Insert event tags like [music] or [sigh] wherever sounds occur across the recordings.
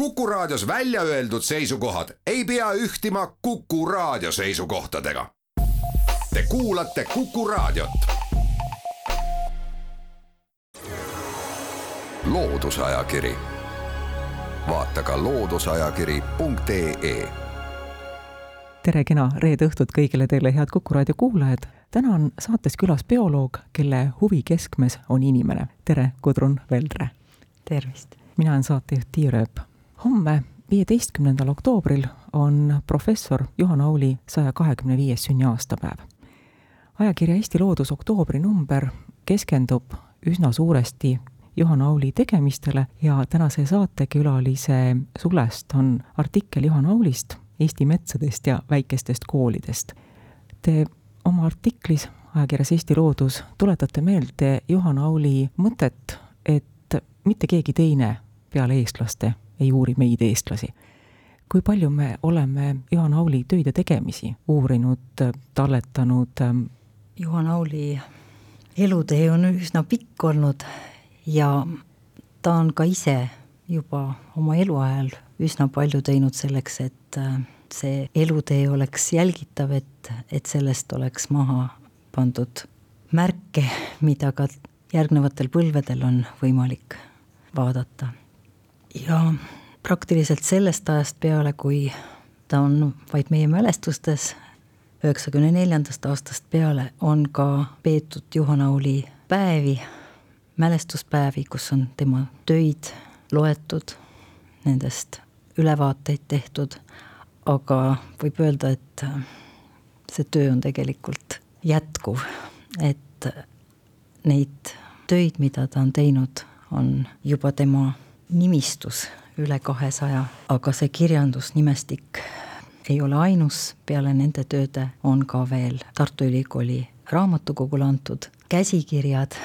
Kuku Raadios välja öeldud seisukohad ei pea ühtima Kuku Raadio seisukohtadega. Te kuulate Kuku Raadiot. loodusajakiri, vaata ka looduseajakiri.ee tere, kena reede õhtut kõigile teile, head Kuku raadio kuulajad. täna on saates külas bioloog, kelle huvi keskmes on inimene. tere, Gudrun Veldre! tervist! mina olen saatejuht Tiia Rööp. Homme, viieteistkümnendal oktoobril on professor Juhan Auli saja kahekümne viies sünniaastapäev. ajakirja Eesti Loodus oktoobri number keskendub üsna suuresti Juhan Auli tegemistele ja tänase saatekülalise sulest on artikkel Juhan Aulist Eesti metsadest ja väikestest koolidest. Te oma artiklis ajakirjas Eesti Loodus tuletate meelde Juhan Auli mõtet, et mitte keegi teine peale eestlaste ei uuri meid, eestlasi. kui palju me oleme Juhan Auli töid ja tegemisi uurinud, talletanud? Ähm, Juhan Auli elutee on üsna pikk olnud ja ta on ka ise juba oma eluajal üsna palju teinud selleks, et äh, see elutee oleks jälgitav, et, et sellest oleks maha pandud märke, mida ka järgnevatel põlvedel on võimalik vaadata. ja praktiliselt sellest ajast peale, kui ta on vaid meie mälestustes, üheksakümne neljandast aastast peale on ka peetud Juhan Auli päevi, mälestuspäevi, kus on tema töid loetud, nendest ülevaateid tehtud, aga võib öelda, et see töö on tegelikult jätkuv, et neid töid, mida ta on teinud, on juba tema nimistus üle kahesaja, aga see kirjandusnimestik ei ole ainus, peale nende tööde on ka veel Tartu Ülikooli raamatukogule antud käsikirjad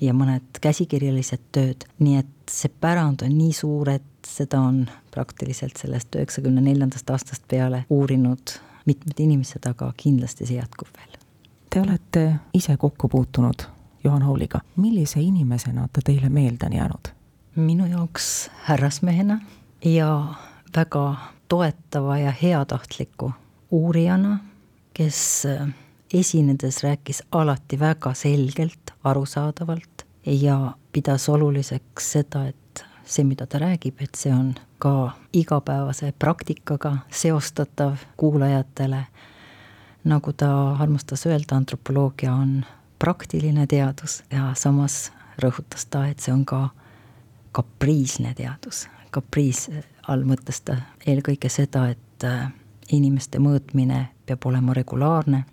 ja mõned käsikirjalised tööd, nii et see pärand on nii suur, et seda on praktiliselt sellest üheksakümne neljandast aastast peale uurinud mitmed inimesed, aga kindlasti see jätkub veel. Te olete ise kokku puutunud Juhan Auliga. millise inimesena ta teile meelde on jäänud? Minu jaoks härrasmehena ja väga toetava ja heatahtliku uurijana, kes äh, esinedes rääkis alati väga selgelt, arusaadavalt ja pidas oluliseks seda, et see, mida ta räägib, et see on ka igapäevase praktikaga seostatav kuulajatele. nagu ta armastas öelda, antropoloogia on praktiline teadus ja samas rõhutas ta, et see on ka kapriisne teadus. kapriis all mõtles ta eelkõige seda, et äh, inimeste mõõtmine peab olema regulaarne,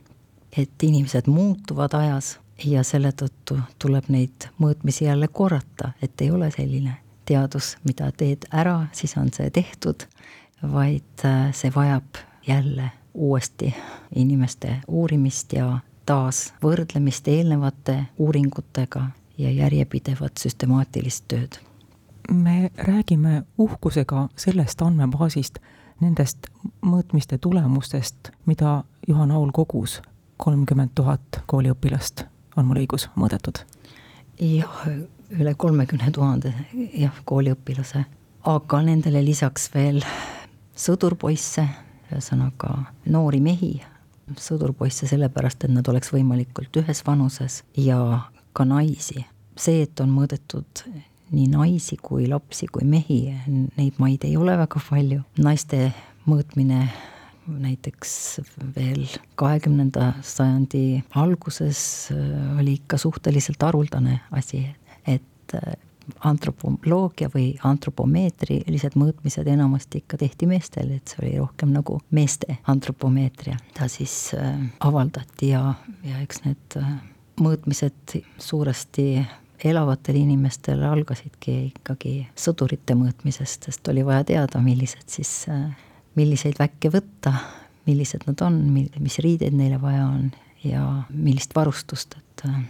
et inimesed muutuvad ajas ja selle tõttu tuleb neid mõõtmisi jälle korrata, et ei ole selline teadus, mida teed ära, siis on see tehtud, vaid äh, see vajab jälle uuesti inimeste uurimist ja taas võrdlemist eelnevate uuringutega ja järjepidevat süstemaatilist tööd. Me räägime uhkusega sellest andmebaasist, nendest mõõtmiste tulemustest, mida Juhan Aul kogus, kolmkümmend tuhat kooliõpilast, on mul õigus, mõõdetud? jah, üle kolmekümne tuhande jah, kooliõpilase, aga nendele lisaks veel sõdurpoisse, ühesõnaga noori mehi sõdurpoisse sellepärast, et nad oleks võimalikult ühes vanuses ja ka naisi. see, et on mõõdetud nii naisi kui lapsi kui mehi, neid maid ei ole väga palju. naiste mõõtmine näiteks veel kahekümnenda sajandi alguses äh, oli ikka suhteliselt haruldane asi, et äh, antropoloogia või antropomeetrilised mõõtmised enamasti ikka tehti meestel, et see oli rohkem nagu meeste antropomeetria. ta siis äh, avaldati ja, ja eks need mõõtmised suuresti elavatel inimestel algasidki ikkagi sõdurite mõõtmisest, sest oli vaja teada, millised siis äh,, milliseid väkke võtta, millised nad on, mis riideid neile vaja on ja millist varustust, et äh,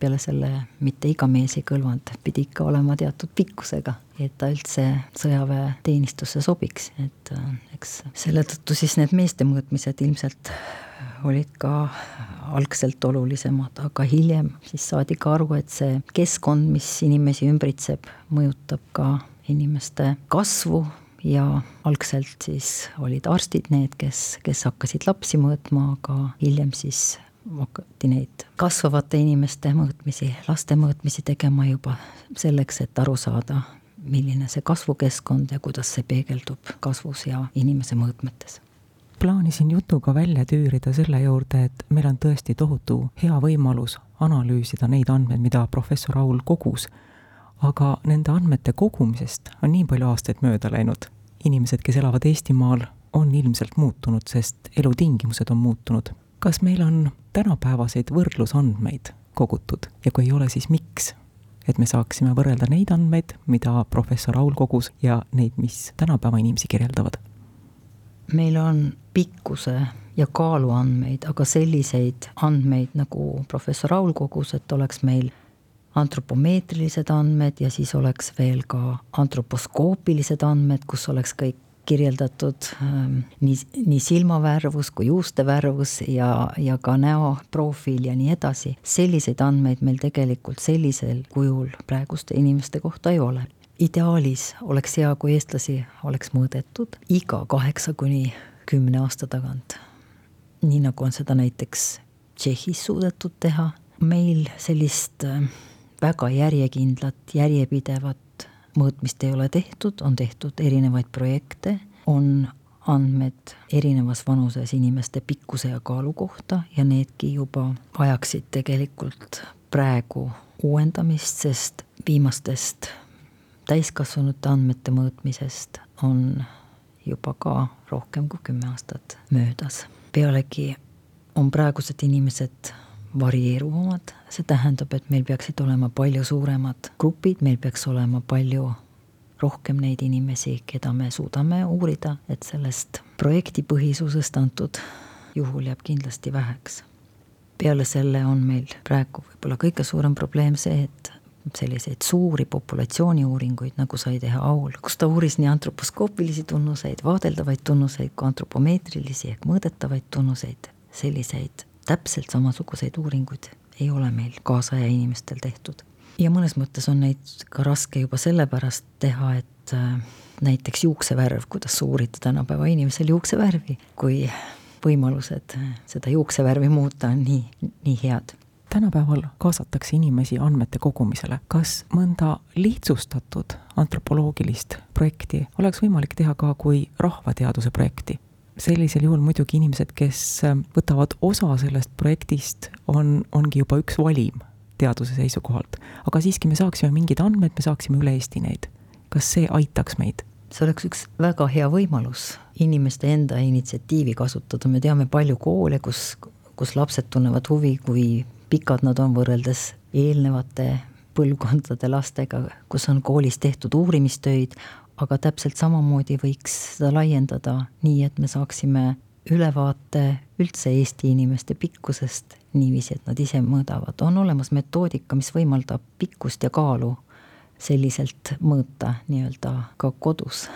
peale selle mitte iga mees ei kõlvanud, pidi ikka olema teatud pikkusega, et ta üldse sõjaväeteenistusse sobiks, et äh, eks selle tõttu siis need meeste mõõtmised ilmselt olid ka algselt olulisemad, aga hiljem siis saadi ka aru, et see keskkond, mis inimesi ümbritseb, mõjutab ka inimeste kasvu ja algselt siis olid arstid need, kes, kes hakkasid lapsi mõõtma, aga hiljem siis hakati neid kasvavate inimeste mõõtmisi, laste mõõtmisi tegema juba selleks, et aru saada, milline see kasvukeskkond ja kuidas see peegeldub kasvus ja inimese mõõtmetes plaanisin jutuga välja tüürida selle juurde, et meil on tõesti tohutu hea võimalus analüüsida neid andmeid, mida professor Aul kogus, aga nende andmete kogumisest on nii palju aastaid mööda läinud. inimesed, kes elavad Eestimaal, on ilmselt muutunud, sest elutingimused on muutunud. kas meil on tänapäevaseid võrdlusandmeid kogutud ja kui ei ole, siis miks? et me saaksime võrrelda neid andmeid, mida professor Aul kogus ja neid, mis tänapäeva inimesi kirjeldavad. meil on pikkuse ja kaalu andmeid, aga selliseid andmeid, nagu professor Aul kogus, et oleks meil antropomeetrilised andmed ja siis oleks veel ka antroposkoopilised andmed, kus oleks kõik kirjeldatud ähm, nii, nii silmavärvus kui juuste värvus ja, ja ka näoprofiil ja nii edasi. selliseid andmeid meil tegelikult sellisel kujul praeguste inimeste kohta ei ole. ideaalis oleks hea, kui eestlasi oleks mõõdetud iga kaheksa kuni kümne aasta tagant. nii nagu on seda näiteks Tšehhis suudetud teha, meil sellist äh, väga järjekindlat, järjepidevat mõõtmist ei ole tehtud, on tehtud erinevaid projekte, on andmed erinevas vanuses inimeste pikkuse ja kaalu kohta ja needki juba vajaksid tegelikult praegu uuendamist, sest viimastest täiskasvanute andmete mõõtmisest on juba ka rohkem kui kümme aastat möödas. pealegi on praegused inimesed varieeruvamad, see tähendab, et meil peaksid olema palju suuremad grupid, meil peaks olema palju rohkem neid inimesi, keda me suudame uurida, et sellest projektipõhisusest antud juhul jääb kindlasti väheks. peale selle on meil praegu võib-olla kõige suurem probleem see, et selliseid suuri populatsiooniuuringuid, nagu sai teha Aul, kus ta uuris nii antroposkoopilisi tunnuseid, vaadeldavaid tunnuseid kui antropomeetrilisi ehk mõõdetavaid tunnuseid, selliseid täpselt samasuguseid uuringuid ei ole meil kaasaja inimestel tehtud. ja mõnes mõttes on neid ka raske juba sellepärast teha, et äh, näiteks juuksevärv, kuidas uurida tänapäeva inimesel juuksevärvi, kui võimalused seda juuksevärvi muuta on nii, nii head tänapäeval kaasatakse inimesi andmete kogumisele. kas mõnda lihtsustatud antropoloogilist projekti oleks võimalik teha ka kui rahvateaduse projekti? sellisel juhul muidugi inimesed, kes võtavad osa sellest projektist, on, ongi juba üks valim teaduse seisukohalt. aga siiski me saaksime mingid andmed, me saaksime üle Eesti neid. kas see aitaks meid? see oleks üks väga hea võimalus inimeste enda initsiatiivi kasutada, me teame palju koole, kus, kus lapsed tunnevad huvi, kui pikad nad on võrreldes eelnevate põlvkondade lastega, kus on koolis tehtud uurimistöid, aga täpselt samamoodi võiks seda laiendada nii, et me saaksime ülevaate üldse Eesti inimeste pikkusest niiviisi, et nad ise mõõdavad. on olemas metoodika, mis võimaldab pikkust ja kaalu selliselt mõõta nii-öelda ka kodus.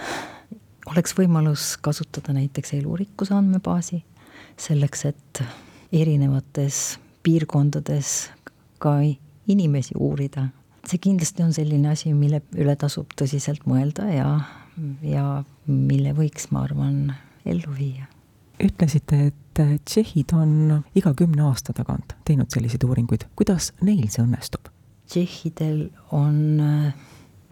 oleks võimalus kasutada näiteks elurikkuse andmebaasi selleks, et erinevates piirkondades ka inimesi uurida see kindlasti on selline asi, mille üle tasub tõsiselt mõelda ja, ja mille võiks, ma arvan, ellu viia. ütlesite, et tšehhid on iga kümne aasta tagant teinud selliseid uuringuid, kuidas neil see õnnestub? tšehhidel on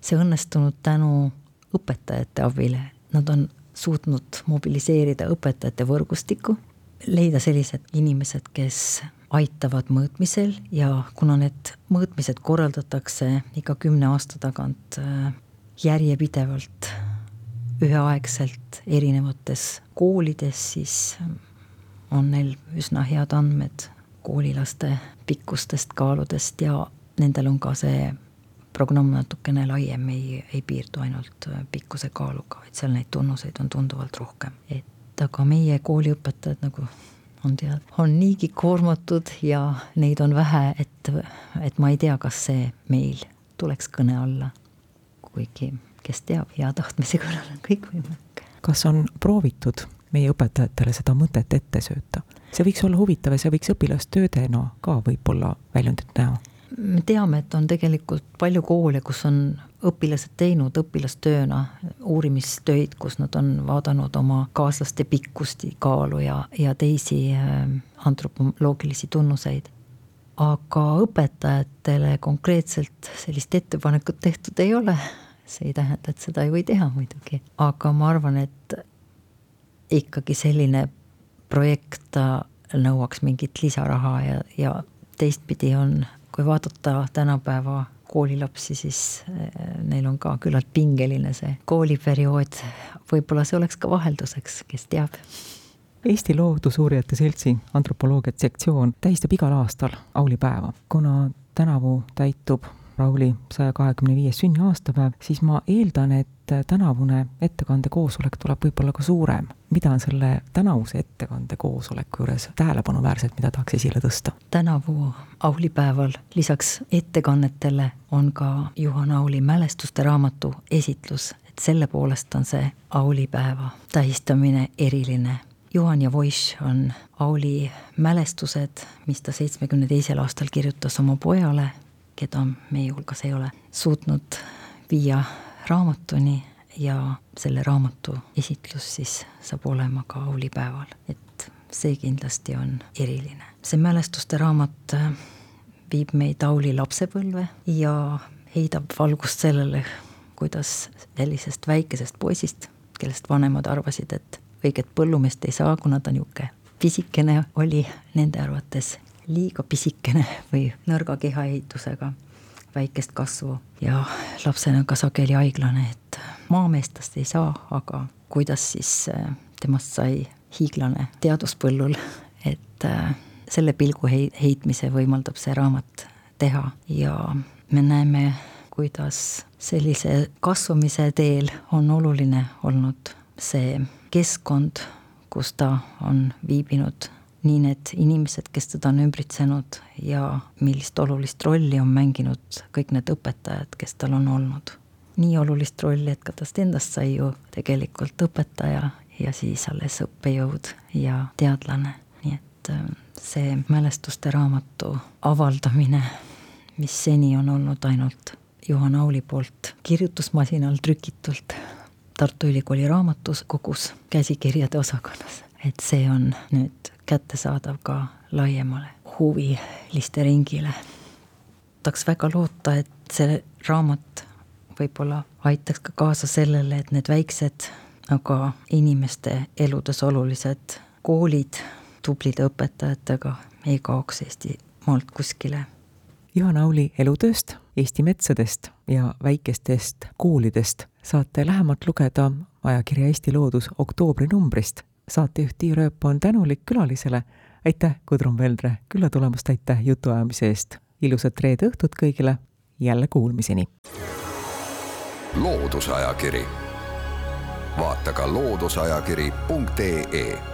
see õnnestunud tänu õpetajate abile, nad on suutnud mobiliseerida õpetajate võrgustikku, leida sellised inimesed, kes aitavad mõõtmisel ja kuna need mõõtmised korraldatakse iga kümne aasta tagant äh, järjepidevalt, üheaegselt erinevates koolides, siis on neil üsna head andmed koolilaste pikkustest, kaaludest ja nendel on ka see programm natukene laiem, ei, ei piirdu ainult äh, pikkuse kaaluga, vaid seal neid tunnuseid on tunduvalt rohkem. et aga meie kooliõpetajad nagu on tead, on niigi koormatud ja neid on vähe, et, et ma ei tea, kas see meil tuleks kõne alla. kuigi, kes teab, hea tahtmise korral on kõik võimalik. kas on proovitud meie õpetajatele seda mõtet ette sööta? see võiks olla huvitav ja see võiks õpilastöödena ka võib-olla väljundit näha. Me teame, et on tegelikult palju koole, kus on õpilased teinud õpilastööna uurimistöid, kus nad on vaadanud oma kaaslaste pikkust, kaalu ja, ja teisi äh, antropoloogilisi tunnuseid. aga õpetajatele konkreetselt sellist ettepanekut tehtud ei ole. see ei tähenda, et seda ei või teha muidugi, aga ma arvan, et ikkagi selline projekt nõuaks mingit lisaraha ja, ja teistpidi on, kui vaadata tänapäeva koolilapsi, siis eh, neil on ka küllalt pingeline see kooliperiood. võib-olla see oleks ka vahelduseks, kes teab. Eesti Loodusuurijate Seltsi antropoloogiat sektsioon tähistab igal aastal Auli päeva, kuna tänavu täitub Rauli saja kahekümne viies sünniaastapäev, siis ma eeldan, et tänavune ettekande koosolek tuleb võib-olla ka suurem. mida on selle tänavuse ettekande koosoleku juures tähelepanuväärset, mida tahaks esile tõsta? tänavu aulipäeval lisaks ettekannetele on ka Juhan Auli mälestuste raamatu esitlus, et selle poolest on see aulipäeva tähistamine eriline Juhan ja Voiš on Auli mälestused, mis ta seitsmekümne teisel aastal kirjutas oma pojale keda meie hulgas ei ole, suutnud viia raamatuni ja selle raamatu esitlus siis saab olema ka aulipäeval, et see kindlasti on eriline. see mälestuste raamat äh, viib meid Auli lapsepõlve ja heidab valgust sellele, kuidas sellisest väikesest poisist, kellest vanemad arvasid, et õiget põllumeest ei saa, kuna ta niisugune pisikene oli nende arvates liiga pisikene või nõrga kehaehitusega väikest kasvu. Ja lapsena ka sageli haiglane, et maameest tast ei saa, aga kuidas siis äh, temast sai hiiglane teaduspõllul, [laughs] et äh, selle pilgu hei-, heitmise võimaldab see raamat teha. Ja me näeme, kuidas sellise kasvamise teel on oluline olnud see keskkond, kus ta on viibinud nii need inimesed, kes teda on ümbritsenud ja millist olulist rolli on mänginud kõik need õpetajad, kes tal on olnud. nii olulist rolli, et ka tast endast sai ju tegelikult õpetaja ja siis alles õppejõud ja teadlane, nii et äh, see mälestuste raamatu avaldamine, mis seni on olnud ainult Juhan Auli poolt kirjutusmasinal trükitult Tartu Ülikooli raamatukogus käsikirjade osakonnas, et see on nüüd kättesaadav ka laiemale huviliste ringile. tahaks väga loota, et see raamat võib-olla aitaks ka kaasa sellele, et need väiksed, aga inimeste eludes olulised koolid tublide õpetajatega ei kaoks Eestimaalt kuskile. Juhan Auli elutööst, Eesti metsadest ja väikestest koolidest saate lähemalt lugeda ajakirja Eesti Loodus oktoobri numbrist saatejuht Tiia Rööp on tänulik külalisele. aitäh, Gudrun Veldre, külla tulemast, aitäh jutuajamise eest. ilusat reede õhtut kõigile, jälle kuulmiseni. loodusajakiri, vaata ka looduseajakiri.ee